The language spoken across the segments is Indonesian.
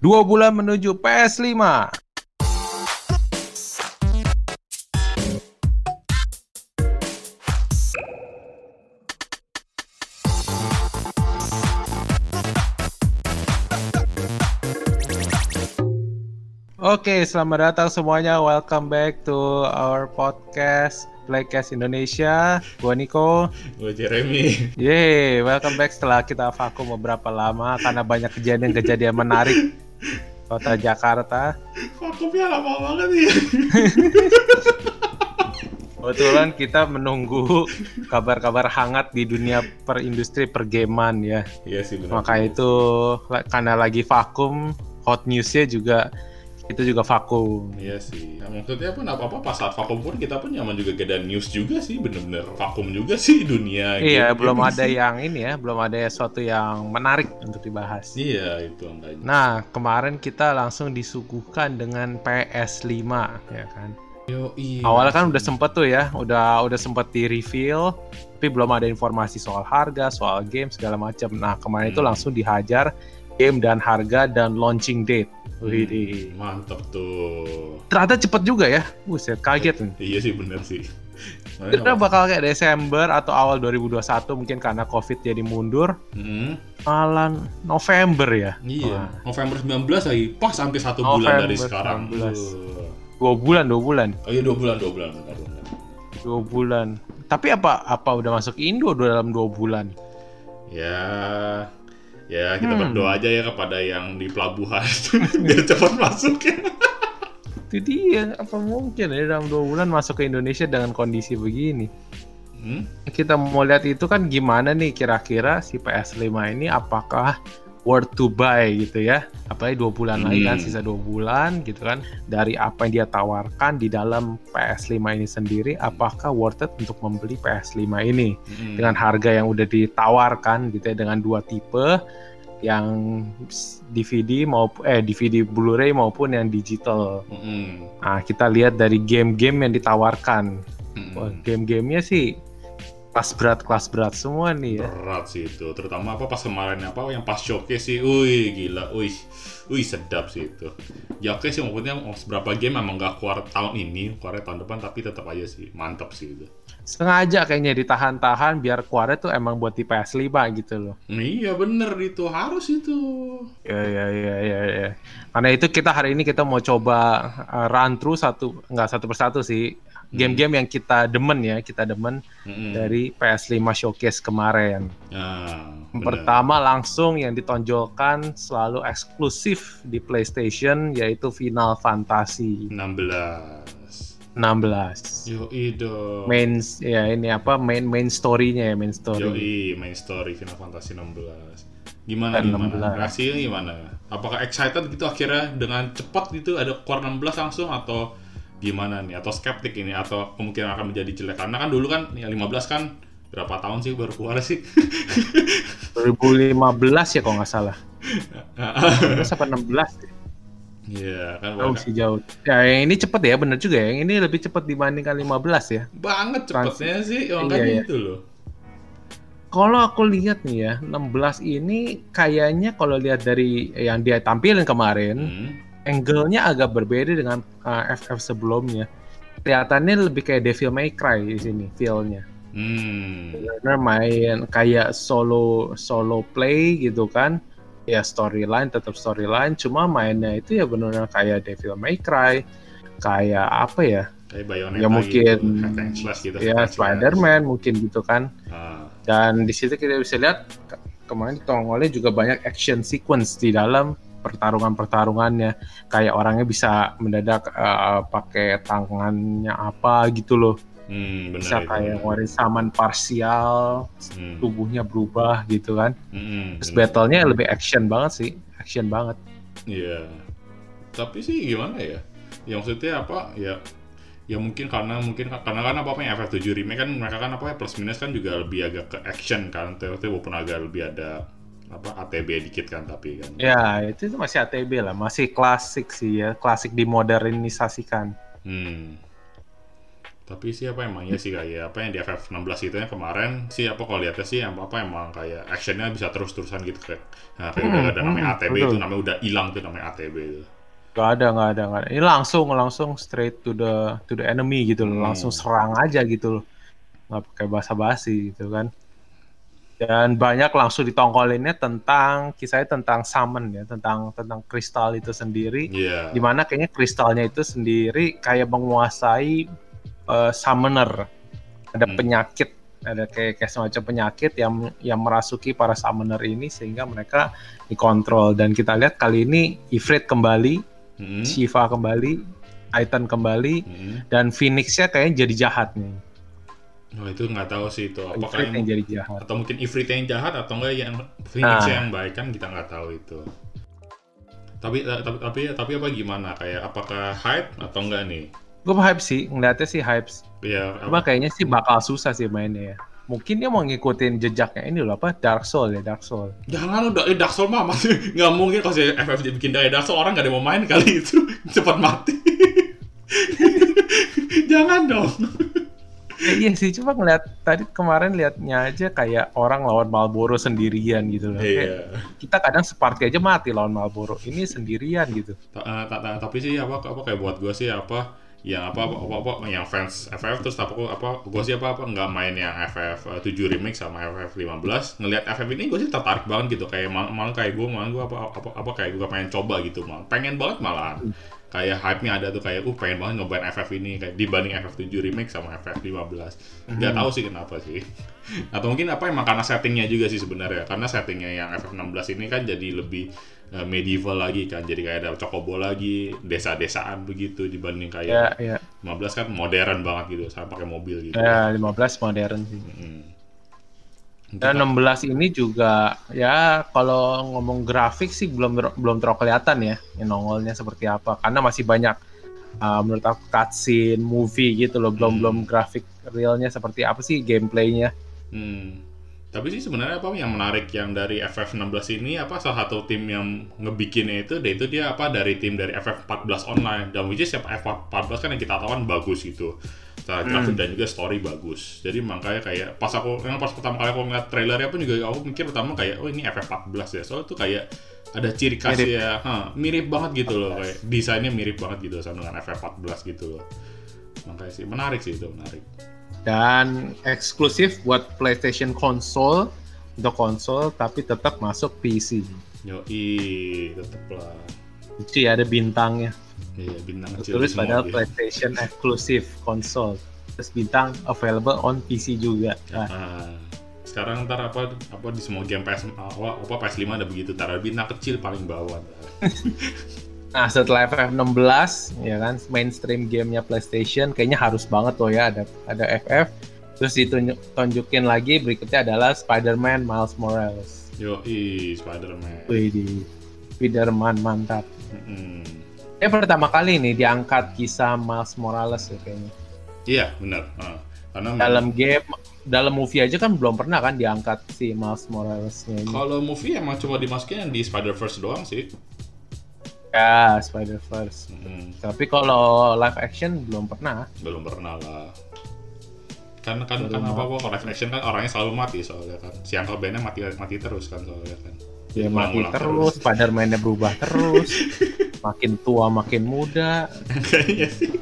Dua bulan menuju PS5. Oke, selamat datang semuanya. Welcome back to our podcast Playcast Indonesia. Gua Niko. Gue Jeremy. Yeay, welcome back setelah kita vakum beberapa lama karena banyak kejadian-kejadian menarik kota Jakarta. Vakumnya lama banget ya. Kebetulan kita menunggu kabar-kabar hangat di dunia perindustri pergaman ya. Iya sih benar. Maka itu karena lagi vakum, hot newsnya juga itu juga vakum. Iya sih. Nah, maksudnya pun apa-apa pas saat vakum pun kita pun nyaman juga ada news juga sih. Bener-bener vakum juga sih dunia. Iya, game- belum game ada sih. yang ini ya, belum ada sesuatu yang menarik untuk dibahas. Iya itu enggaknya. Nah, kemarin kita langsung disuguhkan dengan PS5 ya kan. Yo, iya. Awalnya kan udah sempet tuh ya, udah udah sempet di reveal, tapi belum ada informasi soal harga, soal game segala macam. Nah, kemarin itu Hmm. langsung dihajar game dan harga dan launching date. Widih. Mantep tuh. Ternyata cepet juga ya. Buset, kaget nih. Iya sih bener sih. Kita bakal kayak Desember atau awal 2021 mungkin karena Covid jadi mundur. Hmm, Malah November ya. iya. Wah, November 19 lagi pas hampir satu bulan dari November sekarang. 19. Tuh. Dua bulan, dua bulan. Oh iya dua bulan, dua bulan. Bentar, bentar. Dua bulan. Tapi apa apa udah masuk Indo dalam dua bulan? Ya, ya kita Hmm. berdoa aja ya kepada yang di pelabuhan biar cepat masuk ya. Itu dia, apa mungkin ya dalam dua bulan masuk ke Indonesia dengan kondisi begini? Hmm? Kita mau lihat itu kan gimana nih kira-kira si PS5 ini apakah worth to buy gitu ya? Apalagi dua bulan lagi kan, Hmm. sisa dua bulan gitu kan. Dari apa yang dia tawarkan di dalam PS5 ini sendiri, apakah worth it untuk membeli PS5 ini? Hmm. dengan harga yang udah ditawarkan gitu ya dengan dua tipe yang DVD maupun eh DVD Blu-ray maupun yang digital. Hmm. Nah, kita lihat dari game-game yang ditawarkan. Hmm. Wah, game-gamenya sih kelas berat kelas berat semua nih ya. Berat sih itu, terutama apa pas kemarin apa yang pas showcase sih, wih gila, wih, wih sedap sih itu. Ya oke sih maksudnya mau seberapa game emang nggak keluar tahun ini, keluarnya tahun depan, tapi tetap aja sih mantap sih itu. Sengaja kayaknya ditahan-tahan biar keluarnya tuh emang buat di PS5 gitu loh. Iya bener itu harus itu. Ya ya ya ya ya. Karena itu kita hari ini kita mau coba uh, run through satu nggak satu persatu sih game-game yang kita demen ya, kita demen Mm-mm. dari PS5 showcase kemarin. Bener. Pertama langsung yang ditonjolkan selalu eksklusif di PlayStation yaitu Final Fantasy 16. 16. Yo dong. Main ya ini apa main main story-nya ya main story. Yoi, main story Final Fantasy 16. Gimana Dan gimana? 16. Reaksinya gimana? Apakah excited gitu akhirnya dengan cepat gitu ada keluar 16 langsung atau gimana nih? Atau skeptik ini atau kemungkinan akan menjadi jelek? Karena kan dulu kan ya 15 kan berapa tahun sih baru keluar sih? 2015 ya kalau nggak salah. 15 apa 16 ya? Iya, kan Jauh sih jauh. Ya yang ini cepet ya bener juga ya. Yang ini lebih cepet dibandingkan 15 ya. Banget cepetnya sih, Iya, makanya iya. itu loh. Kalau aku lihat nih ya, 16 ini kayaknya kalau lihat dari yang dia tampilin kemarin, Hmm. Angle-nya agak berbeda dengan uh, FF sebelumnya. Kelihatannya lebih kayak Devil May Cry di sini feel-nya. Hmm. Benar main kayak solo solo play gitu kan. Ya storyline tetap storyline, cuma mainnya itu ya benar kayak Devil May Cry, kayak apa ya? Kayak Bayonetta Ya mungkin gitu, gitu. ya. Spider-Man mungkin gitu kan. Ah, Dan di situ kita bisa lihat ke- kemarin tongolnya juga banyak action sequence di dalam pertarungan-pertarungannya. Kayak orangnya bisa mendadak uh, pakai tangannya apa gitu loh. hmm, bener Bisa kayak bener. ngeluarin saman parsial, Hmm. tubuhnya berubah gitu kan. Hmm, Terus bener. battle-nya lebih action banget sih, action banget. Iya. Tapi sih gimana ya? Ya maksudnya apa? Ya ya mungkin karena mungkin karena kan apa apa yang FF7 remake kan mereka kan apa ya plus minus kan juga lebih agak ke action kan terus walaupun agak lebih ada apa ATB dikit kan tapi kan Ya, itu, itu masih ATB lah, masih klasik sih ya, klasik dimodernisasikan. hmm. tapi sih apa emangnya sih kayak apa yang di FF16 itu yang kemarin sih apa kalau lihatnya sih apa apa emang kayak actionnya bisa terus terusan gitu kayak nah, kayak udah Hmm, ada namanya hmm, ATB betul. itu namanya udah hilang tuh namanya ATB itu Gak ada, gak ada, gak ada. Ini langsung, langsung straight to the to the enemy gitu loh. Hmm. Langsung serang aja gitu loh. Nggak pakai basa-basi gitu kan. Dan banyak langsung ditongkolinnya tentang kisahnya tentang summon ya, tentang tentang kristal itu sendiri. iya Di mana kayaknya kristalnya itu sendiri kayak menguasai eh, summoner. Ada Hmm. penyakit, ada kayak kayak semacam penyakit yang yang merasuki para summoner ini sehingga mereka dikontrol. Dan kita lihat kali ini Ifrit kembali Hmm, Shiva kembali, Titan kembali, hmm. dan Phoenix-nya kayaknya jadi jahat nih. Oh, itu nggak tahu sih itu apakah Ifrit yang yang, jadi jahat. atau mungkin Ifrit yang jahat atau enggak yang Phoenix Nah. yang baik kan kita nggak tahu itu tapi tapi tapi tapi apa gimana kayak apakah hype atau enggak nih Gue hype sih, ngeliatnya sih hype. ya Cuma apa, kayaknya sih bakal susah sih mainnya ya. Mungkin dia mau ngikutin jejaknya ini loh apa Dark Soul ya Dark Soul. jangan udah eh, Dark Souls mah masih nggak mungkin kalau saya FF bikin dari Dark Souls orang nggak ada yang mau main kali itu cepat mati jangan dong Eh, iya sih, cuma ngeliat tadi kemarin liatnya aja kayak orang lawan Malboro sendirian gitu loh. Kayak iya kita kadang separti aja mati lawan Malboro. Ini sendirian gitu. Eh, ta- ta- tapi sih apa apa kayak buat gue sih apa yang apa apa, apa, apa yang fans FF terus apa apa gue sih apa apa nggak main yang FF 7 remake sama FF 15 ngelihat FF ini gue sih tertarik banget gitu. Kayak mal- malah kayak gue malah gue apa, apa apa kayak gue pengen coba gitu malah. Pengen banget malahan. Kayak hype-nya ada tuh kayak uh pengen banget nyobain FF ini kayak dibanding FF 7 remake sama FF 15 nggak tahu sih kenapa sih. Atau mungkin apa emang karena settingnya juga sih sebenarnya. Karena settingnya yang FF 16 ini kan jadi lebih eh, medieval lagi kan jadi kayak ada chocobo lagi desa-desaan begitu dibanding Ya, kayak ya. 15 kan modern banget gitu sama pakai mobil gitu Ya, 15 modern sih. Mm. Dan 16 ini juga ya kalau ngomong grafik sih belum belum terlalu kelihatan ya nongolnya seperti apa karena masih banyak uh, menurut aku cutscene, movie gitu loh belum Hmm. belum grafik realnya seperti apa sih gameplaynya. Hmm. Tapi sih sebenarnya apa yang menarik yang dari FF16 ini apa salah satu tim yang ngebikinnya itu dia itu dia apa dari tim dari FF14 online dan which is FF14 kan yang kita tahu kan bagus gitu. Secara grafik dan juga story bagus. Jadi makanya kayak pas aku yang pas pertama kali aku ngeliat trailernya pun juga aku mikir pertama kayak oh ini FF14 ya. Soalnya tuh kayak ada ciri khas Mirip. ya, Hah, mirip banget gitu loh kayak desainnya mirip banget gitu sama dengan FF14 gitu loh. Makanya sih menarik sih itu menarik. Dan eksklusif buat PlayStation console untuk konsol tapi tetap masuk PC. Yoi, tetep lah. Itu ya ada bintangnya. Iya, bintang kecil Terus padahal game. PlayStation eksklusif konsol. Terus bintang available on PC juga. Nah, Ah, sekarang ntar apa apa di semua game PS apa, apa PS5 ada begitu taruh bintang kecil paling bawah. Nah setelah FF16 ya kan mainstream gamenya PlayStation kayaknya harus banget tuh ya ada ada FF terus ditunjukin lagi berikutnya adalah Spider-Man Miles Morales. Yoi, Spider-Man. Wih di Spider-Man mantap. Mm-mm. Eh pertama kali nih diangkat kisah Miles Morales ya kayaknya. Iya, benar. Ah, karena Dalam game dalam movie aja kan belum pernah kan diangkat si Miles Morales-nya ini. kalau movie emang cuma dimasukin yang di Spider-Verse doang sih. Ya Spider-Verse. Mm-mm. Tapi kalau live action belum pernah. Belum pernah lah. Kan kan kan apa kalau live action kan orangnya selalu mati soalnya kan. Si Uncle Ben-nya mati mati terus kan soalnya kan. Dia mati Ulang-ulang terus, Spider-Man-nya berubah terus. makin tua makin muda. Kayaknya sih.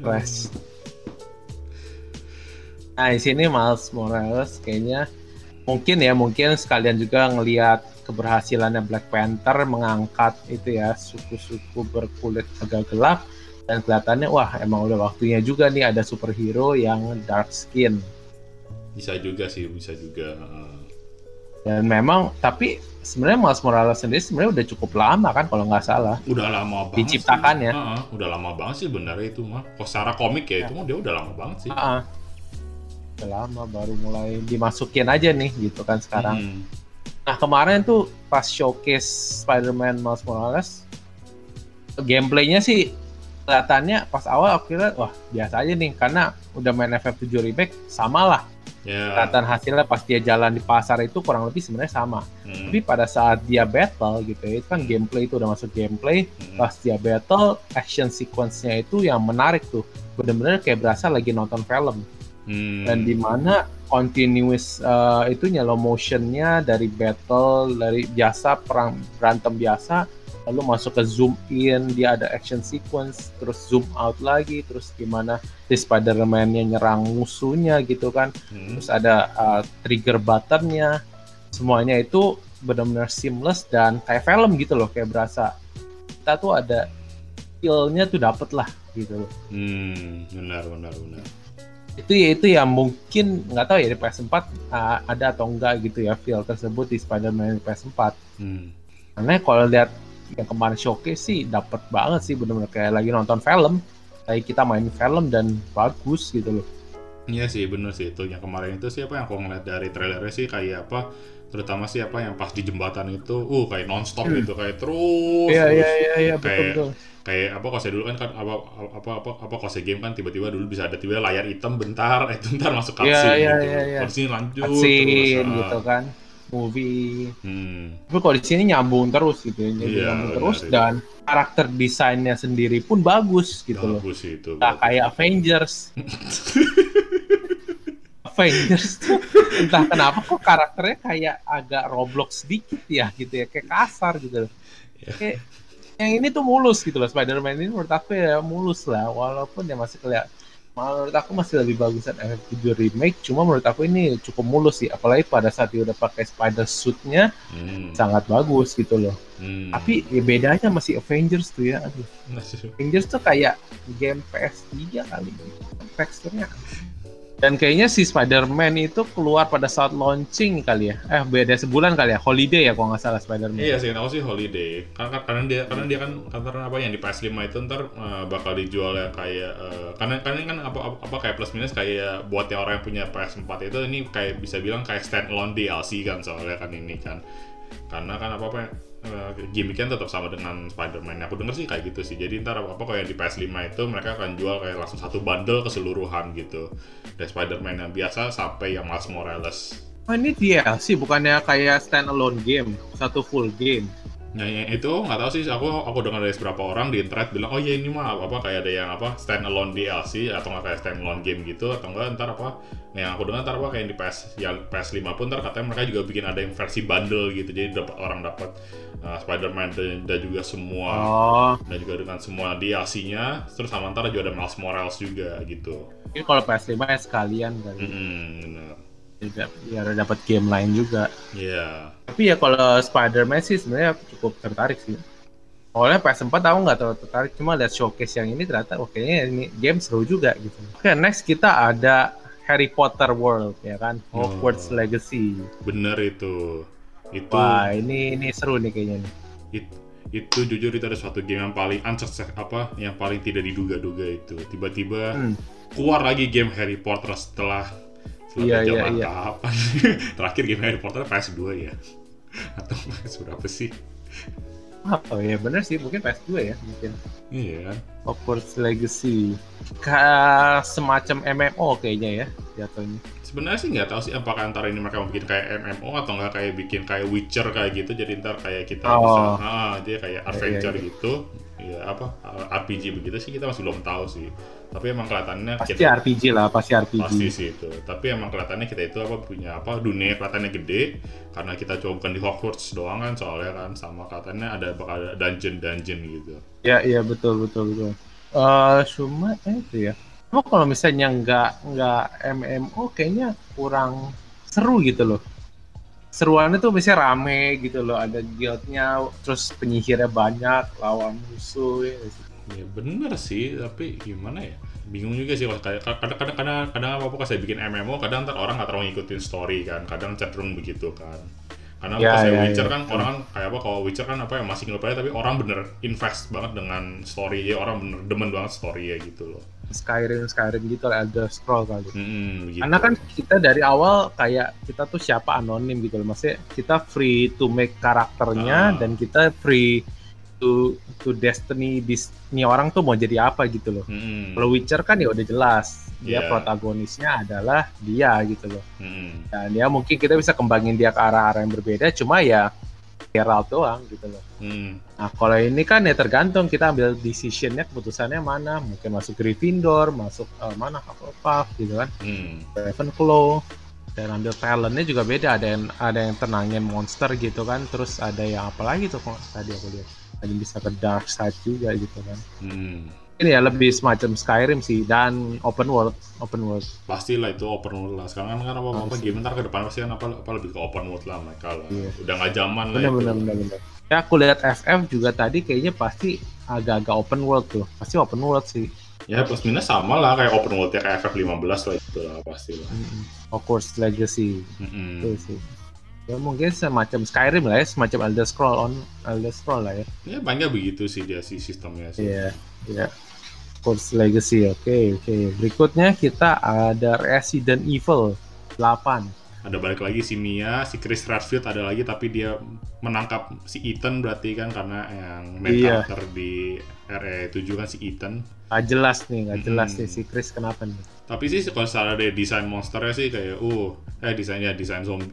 Crash. Nah, di sini Miles Morales kayaknya mungkin ya, mungkin sekalian juga ngelihat keberhasilannya Black Panther mengangkat itu ya suku-suku berkulit agak gelap dan kelihatannya wah emang udah waktunya juga nih ada superhero yang dark skin Bisa juga sih, bisa juga. Dan memang tapi sebenarnya Miles Morales sendiri sebenarnya udah cukup lama kan kalau nggak salah udah lama banget Diciptakan sih. ya? Heeh, udah lama banget sih sebenarnya itu mah kalau secara komik ya itu mah dia udah lama banget sih Ah, udah lama baru mulai dimasukin aja nih gitu kan sekarang Hmm. Nah kemarin tuh pas showcase Spider-Man Miles Morales, gameplaynya sih kelihatannya pas awal aku kira wah biasa aja nih karena udah main FF7 remake sama lah Ya. kelihatan hasilnya pas dia jalan di pasar itu kurang lebih sebenarnya sama. Hmm. Tapi pada saat dia battle gitu ya, itu kan gameplay itu udah masuk gameplay. Hmm. Pas dia battle, action sequence-nya itu yang menarik tuh. Bener-bener kayak berasa lagi nonton film. Hmm. Dan di mana continuous uh, itunya low motionnya dari battle, dari biasa perang berantem biasa, lalu masuk ke zoom in, dia ada action sequence, terus zoom out lagi, terus gimana si Spider-Man-nya nyerang musuhnya gitu kan Hmm. terus ada uh, trigger buttonnya semuanya itu benar-benar seamless dan kayak film gitu loh kayak berasa kita tuh ada feel-nya tuh dapet lah gitu loh Hmm, benar benar benar. Itu ya itu yang mungkin nggak tahu ya di PS4 uh, ada atau enggak gitu ya feel tersebut di Spider-Man di PS4 Hmm. karena kalau lihat yang kemarin showcase sih dapet banget sih benar-benar kayak lagi nonton film kayak kita main film dan bagus gitu loh Iya sih bener sih itu yang kemarin itu siapa yang aku ngeliat dari trailernya sih kayak apa terutama sih apa yang pas di jembatan itu uh kayak nonstop Hmm. gitu kayak terus iya terus. iya iya iya betul betul kayak apa kalau saya dulu kan kan apa apa apa apa kalau saya game kan tiba-tiba dulu bisa ada tiba layar hitam bentar eh bentar masuk Iya, cutscene iya, gitu iya, iya. terus ini lanjut cutscene terus, ah. gitu kan movie hmm. tapi kalau di sini nyambung terus gitu ya jadi Iya, nyambung benar terus itu. dan karakter desainnya sendiri pun bagus gitu loh bagus itu entah bagus. kayak Avengers Avengers tuh entah kenapa kok karakternya kayak agak Roblox sedikit ya gitu ya kayak kasar gitu loh Iya. kayak yang ini tuh mulus gitu loh Spider-Man ini menurut aku ya mulus lah walaupun dia masih kelihatan menurut aku masih lebih bagusan FF7 remake cuma menurut aku ini cukup mulus sih apalagi pada saat dia udah pakai spider suitnya hmm. sangat bagus gitu loh Hmm. tapi ya bedanya masih Avengers tuh ya aduh Avengers tuh kayak game PS3 kali teksturnya dan kayaknya si Spider-Man itu keluar pada saat launching kali ya eh beda sebulan kali ya holiday ya kalau nggak salah Spider-Man Iya sih, aku sih holiday. Karena karena dia karena dia kan karena apa yang di PS5 itu ntar eh, bakal dijual ya kayak eh, karena karena kan apa, apa apa kayak plus minus kayak buat yang orang yang punya PS4 itu ini kayak bisa bilang kayak stand alone DLC kan soalnya kan ini kan. Karena kan apa apa gimmicknya tetap sama dengan Spider-Man. Aku denger sih kayak gitu sih. Jadi ntar apa apa kayak di PS5 itu mereka akan jual kayak langsung satu bundle keseluruhan gitu. Dari Spider-Man yang biasa sampai yang Miles Morales. oh ini DLC bukannya kayak standalone game satu full game Nah yang itu nggak tahu sih aku aku dengar dari beberapa orang di internet bilang oh ya ini mah apa kayak ada yang apa stand alone DLC atau nggak kayak stand alone game gitu atau enggak ntar apa yang aku dengar ntar apa kayak di PS yang PS5 pun ntar katanya mereka juga bikin ada yang versi bundle gitu jadi dapat orang dapat uh, Spider-Man dan, dan juga semua oh dan juga dengan semua DLC-nya terus sama ntar juga ada Miles Morales juga gitu. ini kalau PS5 ya sekalian kali Mm-mm, bener. Biar dapat game lain juga Iya. Tapi ya kalau Spider-Man sih sebenarnya cukup tertarik sih. Awalnya PS4 aku nggak terlalu tertarik, cuma lihat showcase yang ini ternyata oke ini game seru juga gitu. Oke, next kita ada Harry Potter World ya kan, Hogwarts Oh. Legacy. Bener itu. Itu Wah, ini ini seru nih kayaknya nih. It- itu jujur itu ada suatu game yang paling unsuccess apa yang paling tidak diduga-duga itu tiba-tiba Hmm. keluar lagi game Harry Potter setelah Iya, iya, zaman iya. kapan terakhir game Harry Potter PS2 ya atau PS berapa sih Oh ya bener sih, mungkin PS2 ya mungkin. iya Hogwarts Legacy. Kayak semacam MMO kayaknya ya jatuhnya. sebenarnya sih nggak tahu sih apakah antara ini mereka mau bikin kayak MMO atau nggak kayak bikin kayak Witcher kayak gitu jadi ntar kayak kita Oh. bisa ah dia kayak iya, adventure iya. gitu ya apa RPG begitu sih kita masih belum tahu sih tapi emang kelihatannya Pasti kita- RPG lah, pasti RPG. pasti sih itu tapi emang kelihatannya kita itu apa punya apa dunia kelihatannya gede karena kita coba bukan di Hogwarts doang kan soalnya kan sama kelihatannya ada bakal ada dungeon dungeon gitu Ya, iya betul betul betul. Eh cuma eh, itu ya. Cuma kalau misalnya nggak nggak MMO kayaknya kurang seru gitu loh. Seruannya tuh misalnya rame gitu loh, ada guildnya, terus penyihirnya banyak, lawan musuh. Ya. sih? Ya bener sih tapi gimana ya bingung juga sih kalau kayak kadang kadang kadang kadang apa apa saya bikin MMO kadang ntar orang nggak terlalu ngikutin story kan kadang cenderung begitu kan karena Ya, pas saya ya, Witcher ya. kan orang kan kayak apa kalau Witcher kan apa ya masih single player tapi orang bener invest banget dengan story ya orang bener demen banget story ya gitu loh Skyrim Skyrim gitu ada scroll kali. Hmm, gitu. Karena kan kita dari awal kayak kita tuh siapa anonim gitu loh. Maksudnya kita free to make karakternya Ah. dan kita free to to destiny this ini orang tuh mau jadi apa gitu loh. Mm-mm. Kalau Witcher kan ya udah jelas dia Iya. protagonisnya adalah dia gitu loh. Mm-mm. Dan ya mungkin kita bisa kembangin dia ke arah-arah yang berbeda, cuma ya Geralt doang gitu loh. Mm. Nah kalau ini kan ya tergantung kita ambil decisionnya keputusannya mana, mungkin masuk Gryffindor, masuk eh, mana Hufflepuff gitu kan, Mm. Ravenclaw. Dan ambil talentnya juga beda, ada yang ada yang tenangin monster gitu kan, terus ada yang apa lagi tuh kok tadi aku lihat, yang bisa ke dark side juga gitu kan. Mm. Ini ya lebih semacam Skyrim sih dan open world, open world. pastilah itu open world lah sekarang kan apa apa game ntar ke depan pasti kan apa, apa lebih ke open world lah mereka lah Iya. udah nggak zaman lah Bener itu. bener bener. Ya aku lihat FF juga tadi kayaknya pasti agak-agak open world tuh, pasti open world sih. ya plus minus sama lah kayak open world ya kayak FF15 lah itu lah pasti lah Mm-mm. Hogwarts Legacy Mm-mm. itu sih. Ya mungkin semacam Skyrim lah ya, semacam Elder Scroll on Elder Scroll lah ya. ya banyak begitu sih dia sih sistemnya sih Iya, iya. Hogwarts Legacy, oke oke. Berikutnya kita ada Resident Evil 8. ada balik lagi si Mia si Chris Redfield ada lagi tapi dia menangkap si Ethan berarti kan karena yang main Iya. karakter di RE7 kan si Ethan Gak jelas nih, gak jelas Mm. nih si Chris kenapa nih. Tapi sih kalau secara dari desain monsternya sih kayak uh eh desainnya desain zombie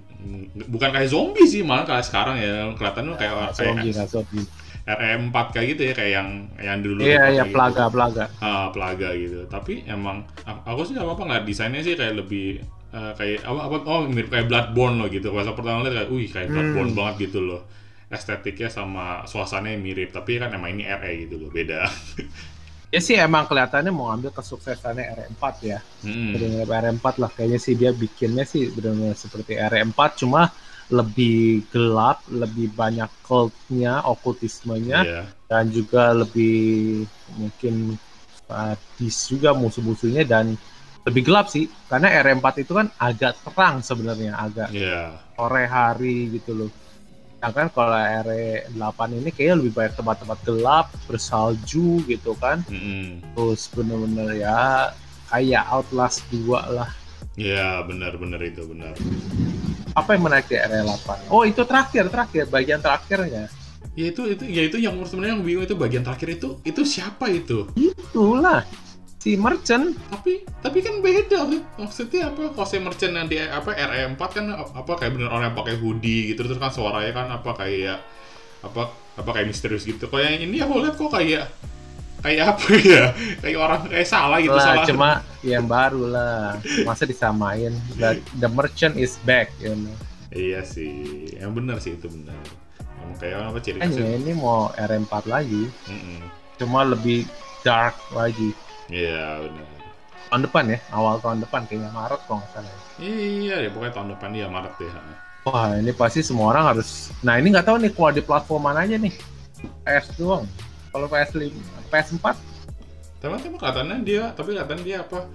bukan kayak zombie sih malah kayak sekarang ya kelihatan tuh kayak kayak zombie, gak zombie. RE4 kayak gitu ya kayak yang yang dulu Iya, kayak iya, gitu. pelaga, pelaga. Ah, pelaga gitu. Tapi emang aku sih gak apa-apa ngeliat desainnya sih kayak lebih eh, kayak apa apa oh mirip kayak Bloodborne loh gitu. Pas pertama lihat kayak wih kayak Bloodborne Hmm. banget gitu loh. Estetiknya sama suasananya mirip, tapi kan emang ini RE gitu loh, beda. Ya sih emang kelihatannya mau ambil kesuksesannya RE4 ya. Hmm. Bener-bener RE4 lah kayaknya sih dia bikinnya sih benar-benar seperti RE4 cuma lebih gelap, lebih banyak cultnya, okultismenya Iya. dan juga lebih mungkin sadis juga musuh-musuhnya dan lebih gelap sih karena RE4 itu kan agak terang sebenarnya agak Iya. sore hari gitu loh. Sedangkan kalau RE8 ini kayaknya lebih banyak tempat-tempat gelap, bersalju gitu kan. Mm-mm. Terus bener-bener ya kayak Outlast 2 lah. Iya, benar-benar itu benar. Apa yang menarik di RE8? Oh itu terakhir, terakhir, bagian terakhirnya. Ya itu itu ya itu yang sebenarnya yang bingung itu bagian terakhir itu itu siapa itu? Itulah si merchant. Tapi tapi kan beda maksudnya apa kalau si merchant yang di apa RE4 kan apa kayak bener orang yang pakai hoodie gitu terus kan suaranya kan apa kayak apa apa kayak misterius gitu. Kalau yang ini aku lihat kok kayak kayak apa ya? Kayak orang kayak salah gitu lah, salah. cuma yang baru lah. Masa disamain? The, the merchant is back, you know. Iya sih, yang benar sih itu benar. Emang kayak apa ciri khasnya? ini mau RE4 lagi, Mm-mm. cuma lebih dark lagi. Iya benar. Tahun depan ya, awal tahun depan kayaknya Maret kalau nggak salah. Iya, ya pokoknya tahun depan ya Maret deh. Wah ini pasti semua orang harus. Nah ini nggak tahu nih keluar di platform mana aja nih. PS doang. Kalau PS5, PS4 Tapi tapi katanya dia, tapi katanya dia apa?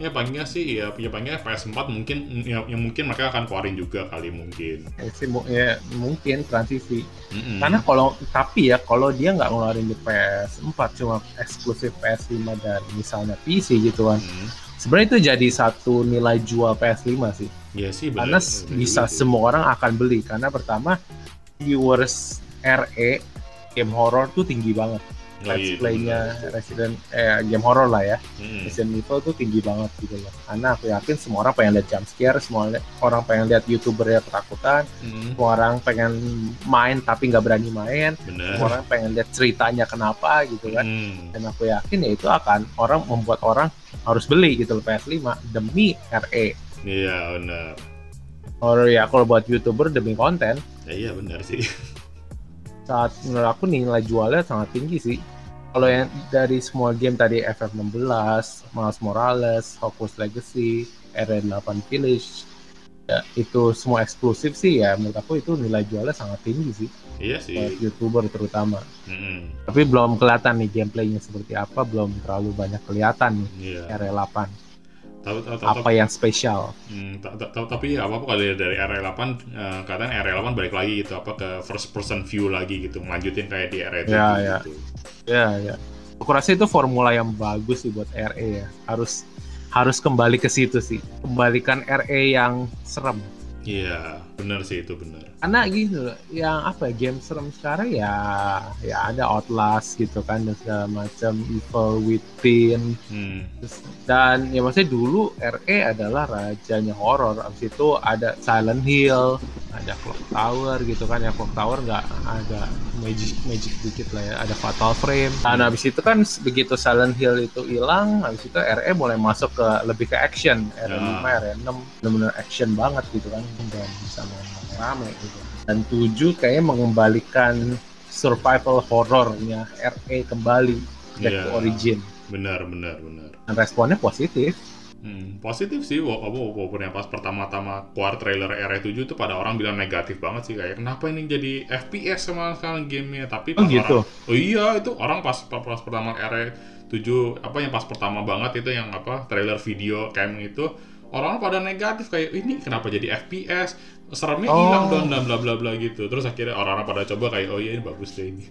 Ya palingnya sih ya, ya palingnya PS4 mungkin ya, ya mungkin mereka akan keluarin juga kali mungkin. ya, ya mungkin transisi. Mm-mm. Karena kalau tapi ya kalau dia nggak ngeluarin di PS4 cuma eksklusif PS5 dan misalnya PC gitu kan. Mm. Sebenarnya itu jadi satu nilai jual PS5 sih. Ya sih Karena benar. s- benar bisa juga sih. semua orang akan beli karena pertama viewers RE game horror tuh tinggi banget. Let's iya, play-nya benar. Resident eh game horror lah ya. Mm-mm. Resident Evil tuh tinggi banget gitu loh. Karena aku yakin semua orang pengen lihat jump scare, semua orang pengen lihat youtuber yang ketakutan, Mm, semua orang pengen main tapi nggak berani main, Benar. semua orang pengen lihat ceritanya kenapa gitu kan. Mm. Dan aku yakin ya itu akan orang membuat orang harus beli gitu loh PS5 demi RE. Iya benar. Or ya kalau buat youtuber demi konten, Ya, iya benar sih. saat menurut aku nilai jualnya sangat tinggi sih. Kalau yang dari semua game tadi FF16, Miles Morales, Hogwarts Legacy, RE8 Village, ya, itu semua eksklusif sih ya menurut aku itu nilai jualnya sangat tinggi sih iya sih. buat youtuber terutama. Mm-mm. Tapi belum kelihatan nih gameplaynya seperti apa, belum terlalu banyak kelihatan nih Iya. RE8. Tahu tahu tahu. Apa yang spesial? Hmm, ta- ta- ta- tapi apa apa kalau dari RE8 eh, katanya RE8 balik lagi gitu apa ke first person view lagi gitu ngelanjutin kayak di RE7 Ya, ya. gitu. Ya, ya. Aku rasa itu formula yang bagus sih buat RE ya. Harus harus kembali ke situ sih. Kembalikan RE yang serem. Iya, bener sih itu bener. Karena gitu, yang apa ya, game serem sekarang ya ya ada Outlast gitu kan dan segala macam Evil Within Hmm. Terus- dan ya maksudnya dulu RE adalah rajanya horor. Abis itu ada Silent Hill, ada Clock Tower gitu kan ya Clock Tower nggak agak magic magic dikit lah ya. Ada Fatal Frame. Dan habis itu kan begitu Silent Hill itu hilang, habis itu RE mulai masuk ke lebih ke action. RE 5, RE 6 benar-benar action banget gitu kan dan bisa main rame gitu. Dan 7 kayaknya mengembalikan survival horornya RE kembali back Iya. to origin Bener bener bener. dan responnya positif. Hmm, positif sih, walaupun yang pas pertama-tama keluar trailer RE7 tuh pada orang bilang negatif banget sih kayak kenapa ini jadi FPS sama sekarang gamenya tapi Oh, pas gitu? orang, oh iya itu orang pas pas, pas pertama RE7 apa yang pas pertama banget itu yang apa trailer video cam itu orang pada negatif kayak ini kenapa jadi FPS seremnya Oh. hilang dong dan bla bla bla gitu terus akhirnya orang-orang pada coba kayak oh iya ini bagus deh ini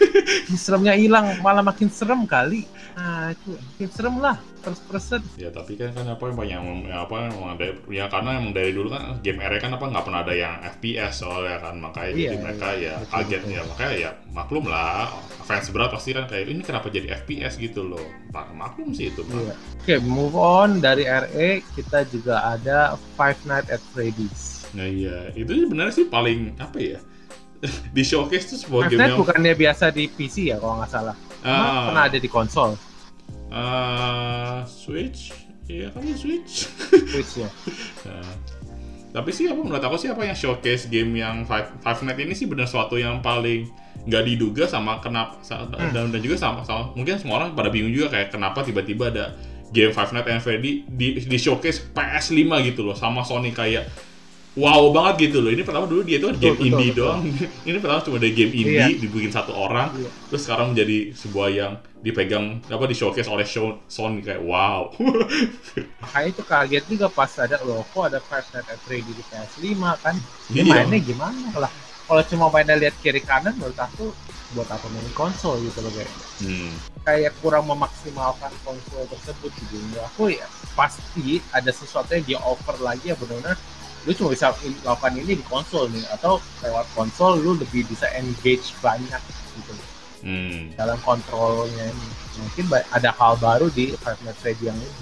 seremnya hilang malah makin serem kali nah itu makin serem lah first person Ya tapi kan kan apa yang banyak yang apa emang ada ya karena emang dari dulu kan game RE kan apa nggak pernah ada yang FPS soalnya kan makanya Iya, jadi mereka iya. ya Betul, kaget betul. ya makanya ya maklum lah fans berat pasti kan kayak ini kenapa jadi FPS gitu loh Pak, maklum sih itu Pak. Iya. oke move on dari RE kita juga ada Five Nights at Freddy's Nah iya. Itu sebenarnya sih paling apa ya di showcase tuh sebuah game yang bukannya biasa di PC ya kalau nggak salah? Ah. pernah ada di konsol? Eh, Switch? Iya kan di Switch. Switch ya. Nah, tapi sih apa menurut aku sih apa yang showcase game yang Five, Five Nights ini sih benar suatu yang paling nggak diduga sama kenapa dan, dan juga sama, sama mungkin semua orang pada bingung juga kayak kenapa tiba-tiba ada game Five Nights at Freddy di, di showcase PS5 gitu loh sama Sony kayak wow banget gitu loh ini pertama dulu dia itu kan game betul, indie betul. doang ini pertama cuma dari game indie Iya. dibikin satu orang Iya. terus sekarang menjadi sebuah yang dipegang apa di showcase oleh show, Sony kayak wow makanya itu kaget juga pas ada loh kok ada Five Nights at Freddy di PS5 kan dia Iya. mainnya gimana lah kalau cuma mainnya lihat kiri kanan menurut aku buat apa main konsol gitu loh kayak hmm. kayak kurang memaksimalkan konsol tersebut gitu Menurut aku ya pasti ada sesuatu yang dia offer lagi ya benar-benar lu cuma bisa lakukan ini di konsol nih atau lewat konsol lu lebih bisa engage banyak gitu. Hmm. dalam kontrolnya ini. Mungkin ada hal baru di Five Nights at Freddy yang ini.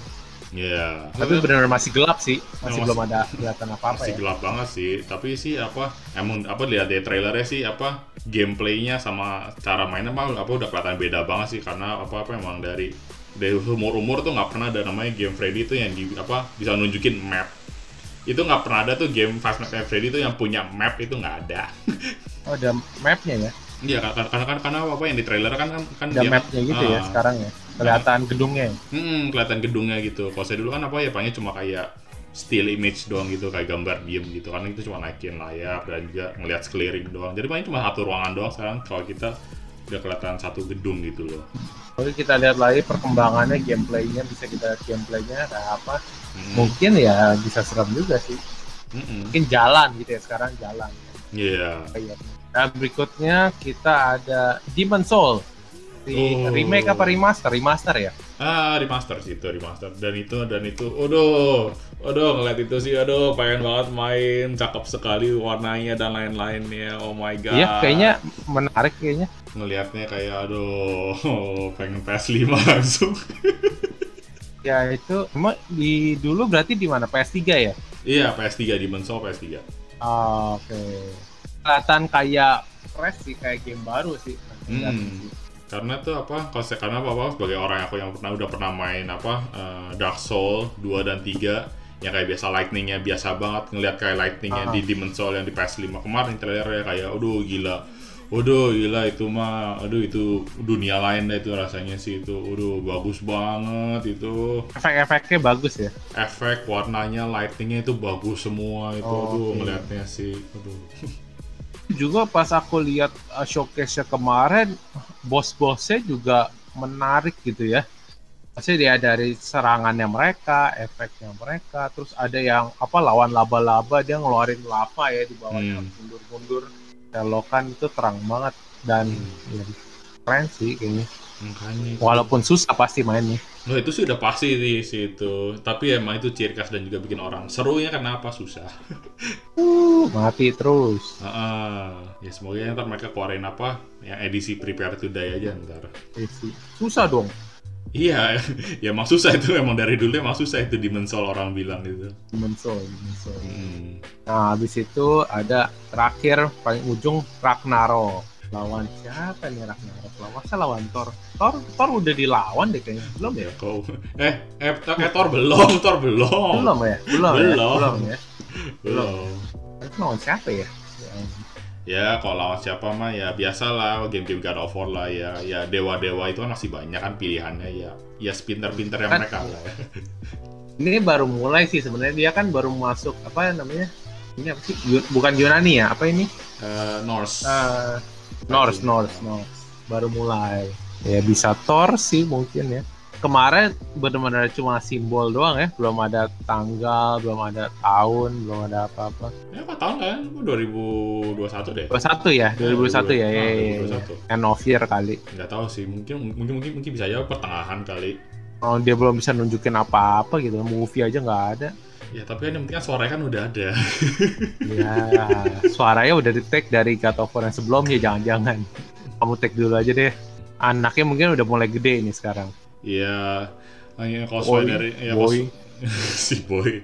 Ya. tapi benar-benar masih gelap sih. Masih Masih- belum ada kelihatan apa-apa masih ya. gelap banget sih. Tapi sih apa emang apa lihat dari trailernya sih apa gameplaynya sama cara mainnya mah apa udah kelihatan beda banget sih. Karena apa apa emang dari dari umur umur tuh nggak pernah ada namanya game Freddy tuh yang di apa bisa nunjukin map itu nggak pernah ada tuh game Five Nights at Freddy tuh yang punya map itu nggak ada oh ada mapnya ya iya karena karena kan karena apa yang di trailer kan kan kan ada dia- mapnya gitu ya Ah. sekarang ya kelihatan gedungnya Hmm, kelihatan gedungnya gitu. Kalau saya dulu kan apa ya, palingnya cuma kayak still image doang gitu, kayak gambar diem gitu. Karena itu cuma naikin layar dan juga ngelihat sekeliling doang. Jadi paling cuma satu ruangan doang sekarang kalau kita udah kelihatan satu gedung gitu loh. Oke kita lihat lagi perkembangannya gameplaynya bisa kita lihat gameplaynya kayak apa Hmm. mungkin ya bisa serem juga sih Mm-mm. mungkin jalan gitu ya sekarang jalan Iya. Kayak- nah berikutnya kita ada Demon Soul di Oh. remake apa remaster remaster ya Ah, remaster sih itu, remaster. Dan itu, dan itu, aduh, aduh, ngeliat itu sih, aduh, pengen banget main, cakep sekali warnanya dan lain-lainnya, oh my god. iya kayaknya menarik kayaknya Ngeliatnya kayak, aduh, pengen PS5 langsung. ya itu emang di dulu berarti di mana PS3 ya iya, PS3, Demon's Soul PS3. Ah, oke kelihatan kayak fresh sih kayak game baru sih Hmm. karena tuh apa kalau saya karena apa, apa sebagai orang aku yang pernah udah pernah main apa eh, Dark Soul 2 dan 3 yang kayak biasa lightningnya biasa banget ngelihat kayak lightningnya Ah. di Demon Soul yang di PS5 kemarin trailernya kayak aduh gila Waduh gila itu mah, aduh itu dunia lain deh itu rasanya sih itu, aduh bagus banget itu. Efek-efeknya bagus ya? Efek warnanya lightingnya itu bagus semua itu, Oh, aduh ngelihatnya sih, aduh. Juga pas aku lihat uh, showcase-nya kemarin bos-bosnya juga menarik gitu ya. Maksudnya dia dari serangannya mereka, efeknya mereka, terus ada yang apa lawan laba-laba dia ngeluarin lava ya di bawahnya Hmm. mundur-mundur, selokan itu terang banget dan ya, keren sih kayaknya. Makanya. itu. Walaupun susah pasti mainnya. Oh, itu sih udah pasti di situ. Tapi emang itu ciri khas dan juga bikin orang serunya kenapa susah. Uh, mati terus. Heeh. ya semoga ya ntar mereka keluarin apa yang edisi Prepare to Die aja ntar. Susah dong. Iya, ya emang susah itu emang dari dulu emang susah itu dimensol orang bilang itu. Mensol, mensol. Hmm. Nah, habis itu ada terakhir paling ujung Ragnarok. Lawan siapa nih Ragnarok? Lawan masa lawan Thor? Thor, Thor udah dilawan deh kayaknya. Belum ya? Kau eh eh, eh Thor belum, Thor belum. Belum ya? Belum. ya? Belum. Belum ya? Belum. Itu lawan siapa ya? Ya, kalau lawan siapa mah ya biasalah game-game God of War lah ya. Ya dewa-dewa itu kan masih banyak kan pilihannya ya. Ya sepinter-pinter yang Kan- mereka lah ya. Ini baru mulai sih sebenarnya dia kan baru masuk apa namanya? Ini apa sih? Bukan Yunani ya? Apa ini? Eh, Norse. Eh, Norse, Norse, Norse. Baru mulai. Ya bisa Thor sih mungkin ya. Kemarin benar-benar cuma simbol doang ya, belum ada tanggal, belum ada tahun, belum ada apa-apa. Ya apa tahun kan? 2021 deh. 21 ya, 2021 ya, Ah, ya, ya, ya. 2021. End of year kali. Nggak tahu sih, mungkin mungkin mungkin, mungkin bisa aja pertengahan kali. Oh, dia belum bisa nunjukin apa-apa gitu, movie aja nggak ada. Ya tapi kan yang penting kan suaranya kan udah ada. Ya, suaranya udah di take dari God of War yang sebelumnya, jangan-jangan. Kamu take dulu aja deh. Anaknya mungkin udah mulai gede ini sekarang. Iya, hanya cosplay Boy, dari ya boy. cos- si boy.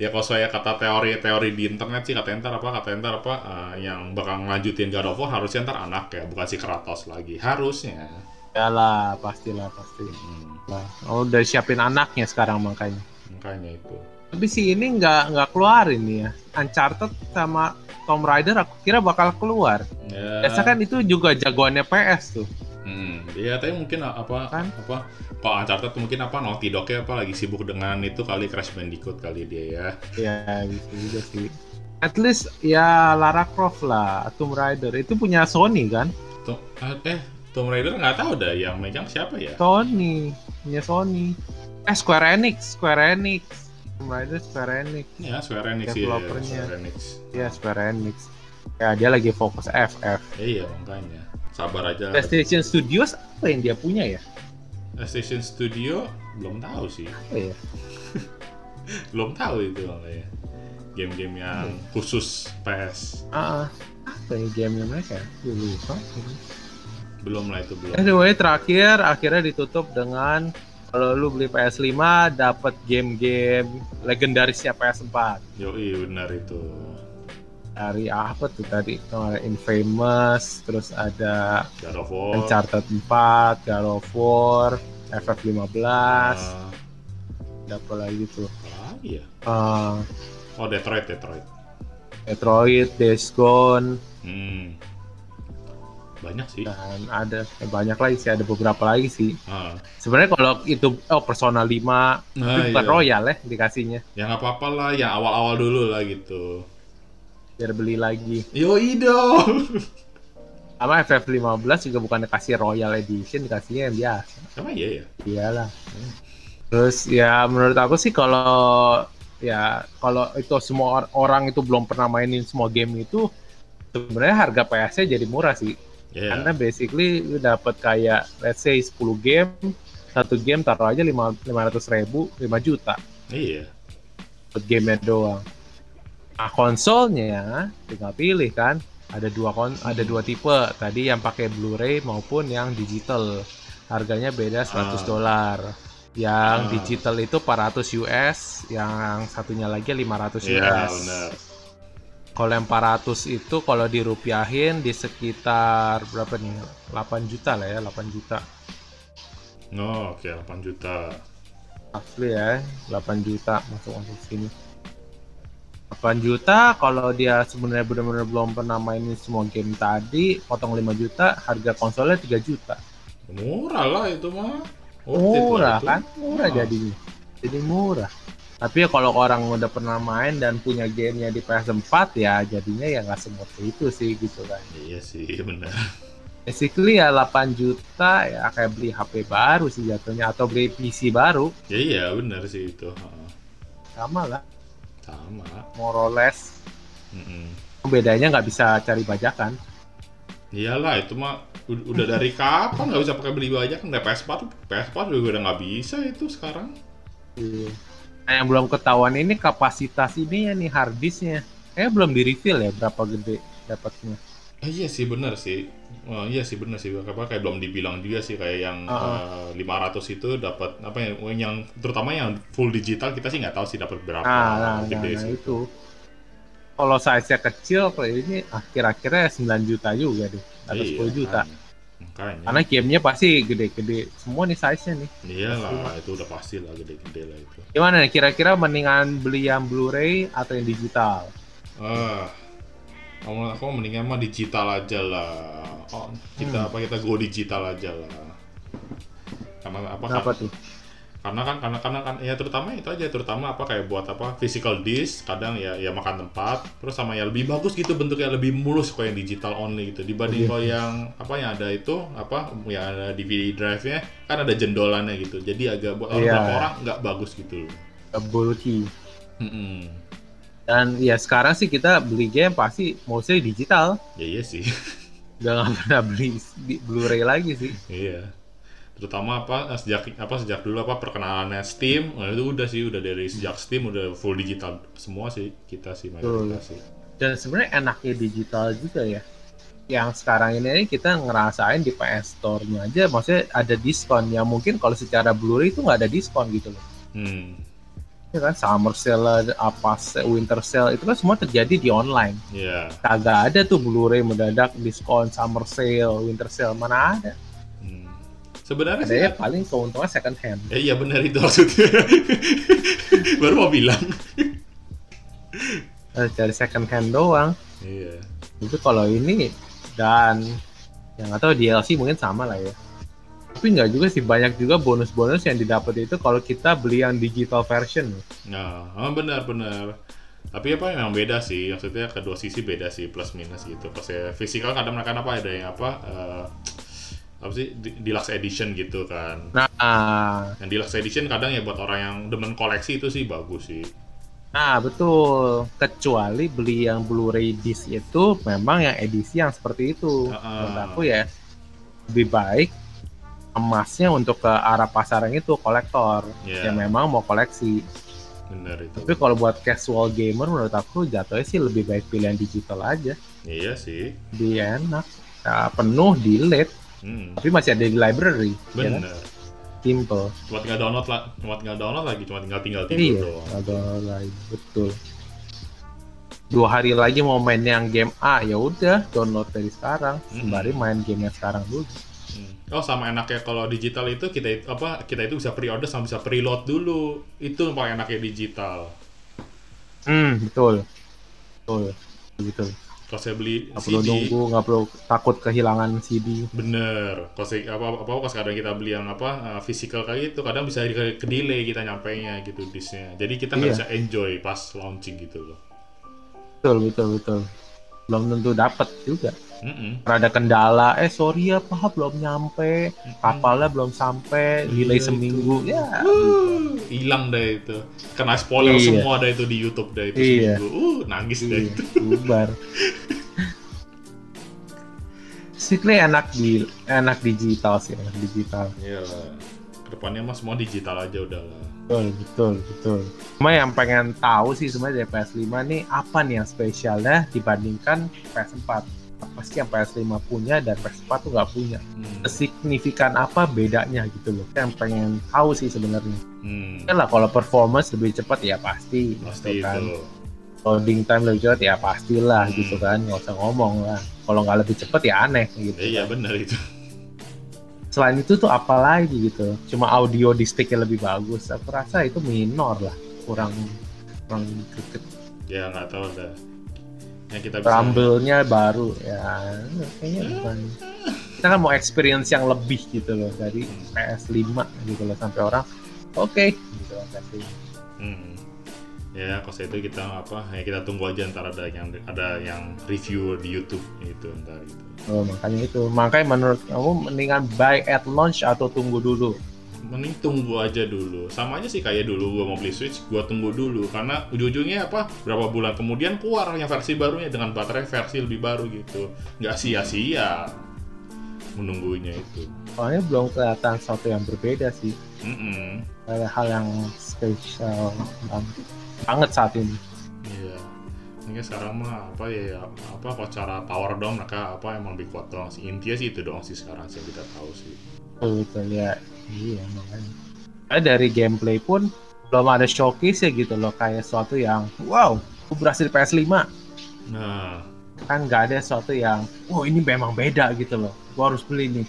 ya saya kata teori-teori di internet sih kata ntar apa kata ntar apa eh, yang bakal ngelanjutin God of War harusnya ntar anak ya bukan si Kratos lagi harusnya. Ya lah, pastilah, pasti. Hmm, Lah, oh, udah siapin anaknya sekarang makanya. makanya itu. Tapi si ini nggak nggak keluar ini ya. Uncharted sama Tomb Raider aku kira bakal keluar. Ya, Biasa kan itu juga jagoannya PS tuh. Hmm, ya tapi mungkin apa Kan? apa kalau Uncharted tuh mungkin apa Naughty Dog ya apa lagi sibuk dengan itu kali Crash Bandicoot kali dia ya. Ya gitu juga sih. At least ya Lara Croft lah, Tomb Raider itu punya Sony kan? Tuh, eh Tomb Raider nggak tahu dah yang megang siapa ya? Sony, punya Sony. Eh Square Enix, Square Enix. Tomb Raider Square Enix. Ya Square Enix ya, Developernya. Square Enix. Ya Square Enix. Ya dia lagi fokus FF. Ya, iya makanya. Sabar aja. PlayStation Studios apa yang dia punya ya? PlayStation Studio belum tahu sih. Apa ya? Belum tahu itu makanya. Game-game yang Hmm. khusus PS. Ah, ah. apa ya gamenya mereka? Gue lupa. Belum lah itu belum. Anyway, terakhir akhirnya ditutup dengan kalau lu beli PS5 dapat game-game legendarisnya PS4. Yoi benar itu. Dari apa tuh tadi? Oh, ada Infamous, terus ada God of War. Uncharted 4, God of War, FF15, Ah, ada apa lagi tuh? apa lagi ya? Eh, Oh Detroit, Detroit. Metroid, Days Gone, Hmm. Banyak sih. dan ada eh, banyak lagi sih, ada beberapa lagi sih. Ah. Sebenarnya kalau itu oh Persona 5 Nah, itu bukan iya. royal ya dikasihnya, Ya nggak apa-apa lah, yang awal-awal dulu lah gitu. Biar beli lagi. Yoi dong. Sama FF15 juga bukan dikasih Royal Edition, dikasihnya yang biasa. Sama iya ya. Iyalah. Terus ya menurut aku sih kalau ya kalau itu semua or- orang itu belum pernah mainin semua game itu sebenarnya harga PS-nya jadi murah sih. Iya. Karena basically lu dapat kayak let's say 10 game, satu game taruh aja 5 500 ribu, 5 juta Iya. buat gamenya doang. Nah, konsolnya tinggal pilih kan. Ada dua kon ada dua tipe. Tadi yang pakai Blu-ray maupun yang digital. Harganya beda 100 Ah. dolar. Yang Ah. digital itu 400 US, yang satunya lagi 500 Iya US. benar. Kalau yang 400 itu kalau dirupiahin di sekitar berapa nih? 8 juta lah ya, 8 juta. No, oke 8 juta. Asli ya, 8 juta masuk masuk sini. 8 juta kalau dia sebenarnya benar-benar belum pernah mainin semua game tadi, potong 5 juta, harga konsolnya 3 juta. Murah lah itu mah. Worth Murah itu. kan? Murah Ah. jadinya. Jadi murah. Tapi ya kalau orang udah pernah main dan punya gamenya di PS4 ya jadinya ya nggak seperti itu sih gitu kan. Iya sih benar. Basically ya 8 juta ya kayak beli HP baru sih jatuhnya atau beli PC baru Ya iya benar sih itu. Sama lah Sama. more or less Mm-mm. bedanya nggak bisa cari bajakan Iyalah itu mah Ud- udah dari kapan nggak bisa pakai beli banyak kan Dari PS4 PS4 juga udah nggak bisa itu sekarang Iya. Nah, yang belum ketahuan ini kapasitas ini ya nih hard disknya. Kayaknya belum di reveal ya berapa gede dapatnya. Ah, iya sih bener sih Oh, iya sih bener sih apa kayak belum dibilang juga sih kayak yang Uh-uh. eh, 500 itu dapat apa ya yang terutama yang full digital kita sih nggak tahu sih dapat berapa Nah, nah, nah, gede nah, sih itu. Kalau size-nya kecil kayak ini akhir-akhirnya 9 juta juga deh. Atau Iya, 10 juta. makanya. makanya Karena gamenya pasti gede-gede semua nih size-nya nih. iyalah itu udah pasti lah gede-gede lah itu Gimana nih kira-kira mendingan beli yang Blu-ray atau yang digital? ah aku, aku mendingan mah digital aja lah oh kita Hmm. apa kita go digital aja lah karena apa Kenapa kan- tuh? karena kan karena karena kan ya terutama itu aja terutama apa kayak buat apa physical disk kadang ya ya makan tempat terus sama ya lebih bagus gitu bentuknya lebih mulus kok yang digital only gitu Iya. dibanding kalau yang apa yang ada itu apa yang ada DVD drive nya kan ada jendolannya gitu jadi agak buat orang Iya. beberapa orang nggak bagus gitu loh Bulky. Mm-mm. Dan ya sekarang sih kita beli game pasti mostly digital. ya iya sih Udah nggak pernah beli di Blu-ray lagi sih. iya terutama apa sejak apa sejak dulu apa perkenalannya Steam nah, itu udah sih udah dari sejak Steam udah full digital semua sih kita sih mayoritas sih Dan sebenarnya enaknya digital juga ya. Yang sekarang ini kita ngerasain di PS Store-nya aja, maksudnya ada diskon. Ya mungkin kalau secara Blu-ray itu nggak ada diskon gitu loh. hmm Ya kan, summer sale, apa winter sale itu kan semua terjadi di online. ya Kagak ada tuh Blu-ray mendadak diskon summer sale, winter sale mana ada. hmm. sebenarnya sih Adanya paling keuntungan second hand. Eh, iya benar itu maksudnya. Baru mau bilang. Dari second hand doang. Iya. Itu kalau ini dan yang atau DLC mungkin sama lah ya. Tapi nggak juga sih banyak juga bonus-bonus yang didapat itu kalau kita beli yang digital version. Nah, oh, benar benar. Tapi apa memang beda sih, maksudnya kedua sisi beda sih plus minus gitu. Pas ya fisikal kadang mereka apa ada yang apa eh, apa sih deluxe edition gitu kan. Nah, Yang deluxe edition kadang ya buat orang yang demen koleksi itu sih bagus sih. nah betul. Kecuali beli yang Blu-ray disc itu memang yang edisi yang seperti itu. Ah. Menurut aku ya lebih baik emasnya untuk ke arah pasar yang itu kolektor Iya. yang memang mau koleksi. Benar itu. Tapi kalau buat casual gamer menurut aku jatuhnya sih lebih baik pilihan digital aja. Iya sih. Dia enak. Nah, penuh delete Hmm. tapi masih ada di library. Ya kan? Benar. Simple. Cuma tinggal download lah, cuma tinggal download lagi, cuma tinggal tinggal tidur Iya, doang. ada lagi betul. Dua hari lagi mau main yang game A ya udah download dari sekarang. Hmm. Sembari main game yang sekarang dulu. Oh sama enaknya kalau digital itu kita it- apa kita itu bisa pre-order sama bisa preload dulu. Itu yang paling enaknya digital. Hmm, betul. Betul. Betul. Kalau saya beli perlu CD, nunggu, nggak perlu takut kehilangan CD. bener. Kalau saya apa apa kalau sekarang kita beli yang apa uh, physical kayak gitu, kadang bisa ke, ke delay kita nyampainya gitu disknya. Jadi kita nggak Iya. bisa enjoy pas launching gitu loh. Betul, betul, betul. Belum tentu dapat juga. Mm-mm. Ada kendala, eh sorry ya Pak, belum nyampe, kapalnya belum sampai, delay Iya, seminggu. itu. Ya, Wuh, hilang deh itu. Kena spoiler Iya. semua dah itu di YouTube dah itu Iya. seminggu. Uh, nangis deh Iya, itu. bubar. Basically enak di enak digital sih, enak digital. Iya. Ke depannya mah semua digital aja udah lah. Betul, betul, betul. Cuma yang pengen tahu sih sebenarnya dari PS5 nih apa nih yang spesialnya dibandingkan PS4. Apa sih yang PS5 punya dan PS4 tuh nggak punya? Hmm. Signifikan apa bedanya gitu loh? Yang pengen tahu sih sebenarnya. Hmm. Kan lah kalau performance lebih cepat ya pasti, Pasti gitu kan. itu. Loading time lebih cepat ya pastilah Hmm. gitu kan, nggak usah ngomong lah. Kalau nggak lebih cepat ya aneh gitu. Iya kan. benar itu. Selain itu tuh apa lagi gitu? Cuma audio di sticknya lebih bagus. Aku rasa itu minor lah, kurang kurang deket. Ya nggak tahu dah. Yang kita bisa. Rumble-nya baru ya, kayaknya bukan. Kita kan mau experience yang lebih gitu loh dari PS5 gitu loh sampai orang oke gitu loh PS5. Hmm. Ya kalau saya itu kita apa? Ya kita tunggu aja ntar ada yang ada yang review di YouTube gitu ntar gitu. Oh, makanya itu. Makanya menurut kamu mendingan buy at launch atau tunggu dulu? Mending tunggu aja dulu. Sama aja sih kayak dulu gua mau beli Switch, gua tunggu dulu karena ujung-ujungnya apa? Berapa bulan kemudian keluar yang versi barunya dengan baterai versi lebih baru gitu. Nggak sia-sia. menunggunya itu. Soalnya belum kelihatan sesuatu yang berbeda sih. Mm-mm. Ada hal yang spesial banget, saat ini. Iya. Mungkin sekarang mah apa ya apa kok cara power down mereka apa emang lebih kuat doang sih. Intinya sih itu doang sih sekarang sih kita tahu sih. Betul ya. Iya makanya. Karena dari gameplay pun belum ada showcase ya gitu loh kayak sesuatu yang wow, aku berhasil di PS5 Nah, kan nggak ada sesuatu yang oh ini memang beda gitu loh gua harus beli nih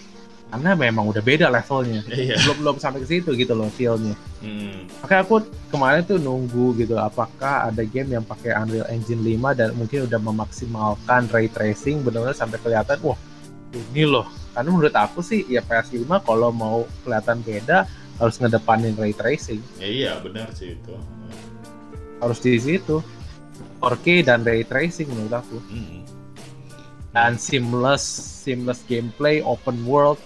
karena memang udah beda levelnya iya. belum belum sampai ke situ gitu loh feelnya Hmm. makanya aku kemarin tuh nunggu gitu apakah ada game yang pakai Unreal Engine 5 dan mungkin udah memaksimalkan ray tracing benar-benar sampai kelihatan wah ini loh karena menurut aku sih ya PS5 kalau mau kelihatan beda harus ngedepanin ray tracing. Ya, iya benar sih itu. harus di situ. 4K dan ray tracing menurut aku. Mm. dan seamless seamless gameplay open world.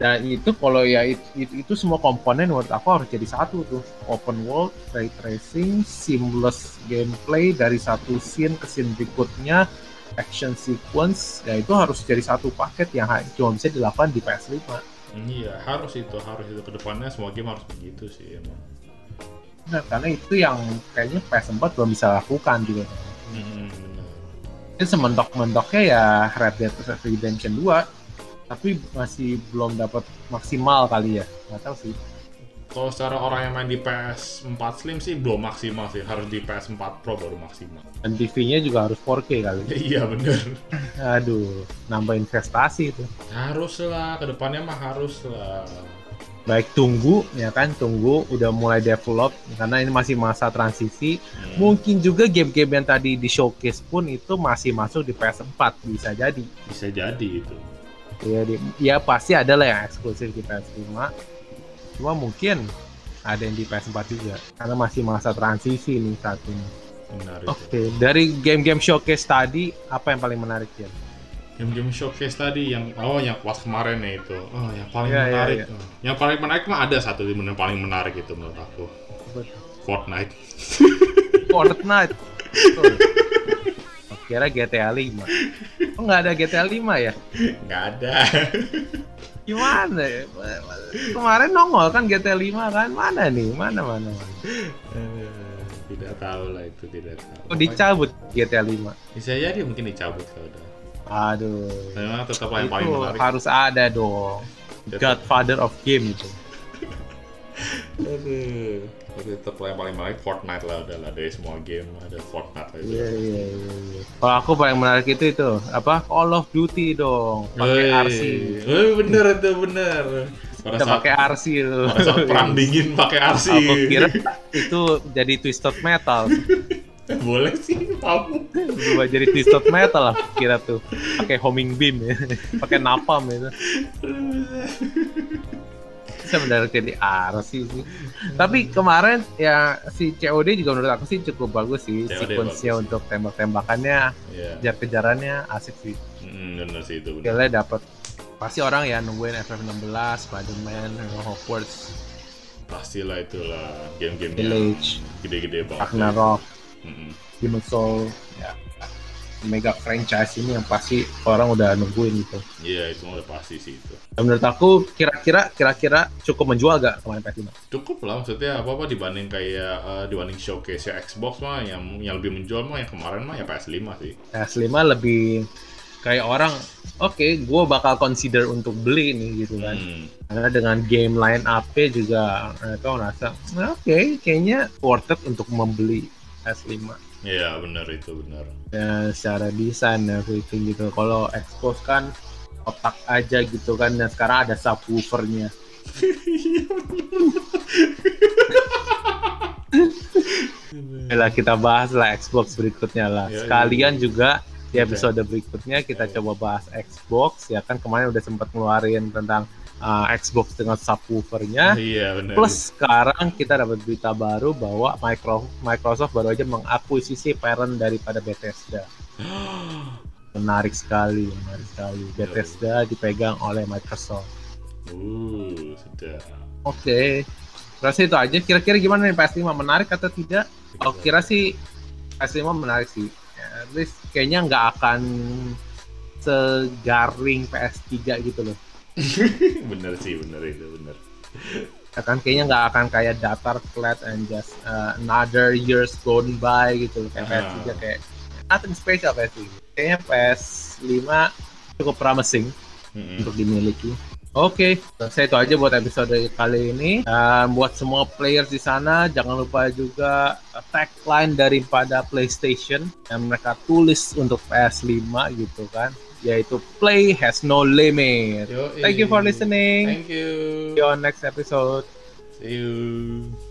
Dan itu kalau ya it- it- itu, semua komponen menurut aku harus jadi satu tuh. Open world ray tracing seamless gameplay dari satu scene ke scene berikutnya action sequence ya itu harus jadi satu paket yang cuma bisa dilakukan di PS5 Iya harus itu harus itu ke depannya semua game harus begitu sih emang. nah, karena itu yang kayaknya PS4 belum bisa lakukan juga Mm, benar. ini sementok-mentoknya ya Red Dead Redemption 2 tapi masih belum dapat maksimal kali ya nggak tahu sih Kalau secara orang yang main di PS4 Slim sih belum maksimal sih, harus di PS4 Pro baru maksimal. dan TV-nya juga harus 4K kali iya bener. aduh nambah investasi itu Harus lah, ke depannya mah harus lah. baik tunggu ya kan tunggu udah mulai develop karena ini masih masa transisi Hmm. mungkin juga game-game yang tadi di showcase pun itu masih masuk di PS4 bisa jadi Bisa jadi itu. ya, di- ya pasti ada lah yang eksklusif di PS5 cuma mungkin ada yang di PS4 juga karena masih masa transisi nih saat ini Benar itu. oke dari game-game showcase tadi apa yang paling menarik ya Game-game showcase tadi yang oh yang pas kemarin ya itu. Oh, yang paling Iya, iya, menarik. iya. Oh, Yang paling menarik mah ada satu yang paling menarik itu menurut aku. Fortnite. Fortnite Betul. Kira GTA 5 oh nggak ada GTA 5 ya Nggak ada. Gimana ya kemarin nongol kan GTA 5 kan mana nih mana mana, mana? Tidak tahu lah itu tidak tahu. oh dicabut GTA 5 Bisa jadi mungkin dicabut kalau udah. aduh Memang tetap yang paling menarik. harus ada dong Godfather of game itu Aduh. Tapi tetap yang paling menarik Fortnite lah udah lah dari semua game ada Fortnite lah itu. Iya iya iya. iya. Kalau aku paling menarik itu itu apa Call of Duty dong, pakai. RC. Wey, bener itu bener. Pada Kita saat, pakai RC itu. pada saat perang dingin pakai RC. Aku kira itu jadi twisted metal. Boleh sih, kamu. Gua jadi twisted metal lah kira tuh. Pakai homing beam ya, pakai napalm itu. Sebenarnya jadi RC sih. Tapi kemarin ya si COD juga menurut aku sih cukup bagus sih. Sequence-nya untuk tembak-tembakannya, Iya. kejar-kejarannya asik sih. Hmm, bener sih itu skillnya dapat pasti orang ya nungguin FF16, Spider-Man, Hogwarts, Pastilah itulah game-game Village, gede-gede banget. Ragnarok, Mm-mm. Demon's Soul, ya mega franchise ini yang pasti orang udah nungguin gitu. Iya, itu mah udah pasti sih itu. Dan menurut aku kira-kira kira-kira cukup menjual gak kemarin PS5? Cukup lah maksudnya apa apa dibanding kayak eh, dibanding showcase ya Xbox mah yang yang lebih menjual mah yang kemarin mah ya PS5 sih. PS5 lebih kayak orang oke gue bakal consider untuk beli nih gitu kan Hmm. karena dengan game line up juga mereka merasa "Nah, oke kayaknya worth it untuk membeli PS5 Iya, bener itu bener. ya secara desain everything gitu kalau Xbox kan otak aja gitu kan dan sekarang ada subwoofernya lah kita bahas lah Xbox berikutnya lah Ya, sekalian iya. juga di episode berikutnya kita Iya. coba bahas Xbox ya kan kemarin udah sempat ngeluarin tentang uh, Xbox dengan subwoofernya Iya, bener. Plus sekarang kita dapat berita baru bahwa Micro- Microsoft baru aja mengakuisisi parent daripada Bethesda. Menarik sekali, menarik sekali. Bethesda dipegang oleh Microsoft. uh, sudah. Oke. Rasa itu aja. Kira-kira gimana nih PS5 menarik atau tidak? Aku kira sih PS5 menarik sih. At least kayaknya nggak akan segaring PS3 gitu loh. bener sih, bener itu, bener. Ya kan kayaknya nggak akan kayak datar flat and just uh, another years gone by gitu kayak Ah. PS3 kayak nothing special PS3. Kayaknya PS5 cukup promising Mm-mm. untuk dimiliki. Oke, saya itu aja buat episode kali ini. Dan buat semua players di sana, jangan lupa juga uh, tagline daripada PlayStation yang mereka tulis untuk PS5 gitu kan, yaitu Play has no limit. Yoi. Thank you for listening. Thank you. See you on next episode. See you.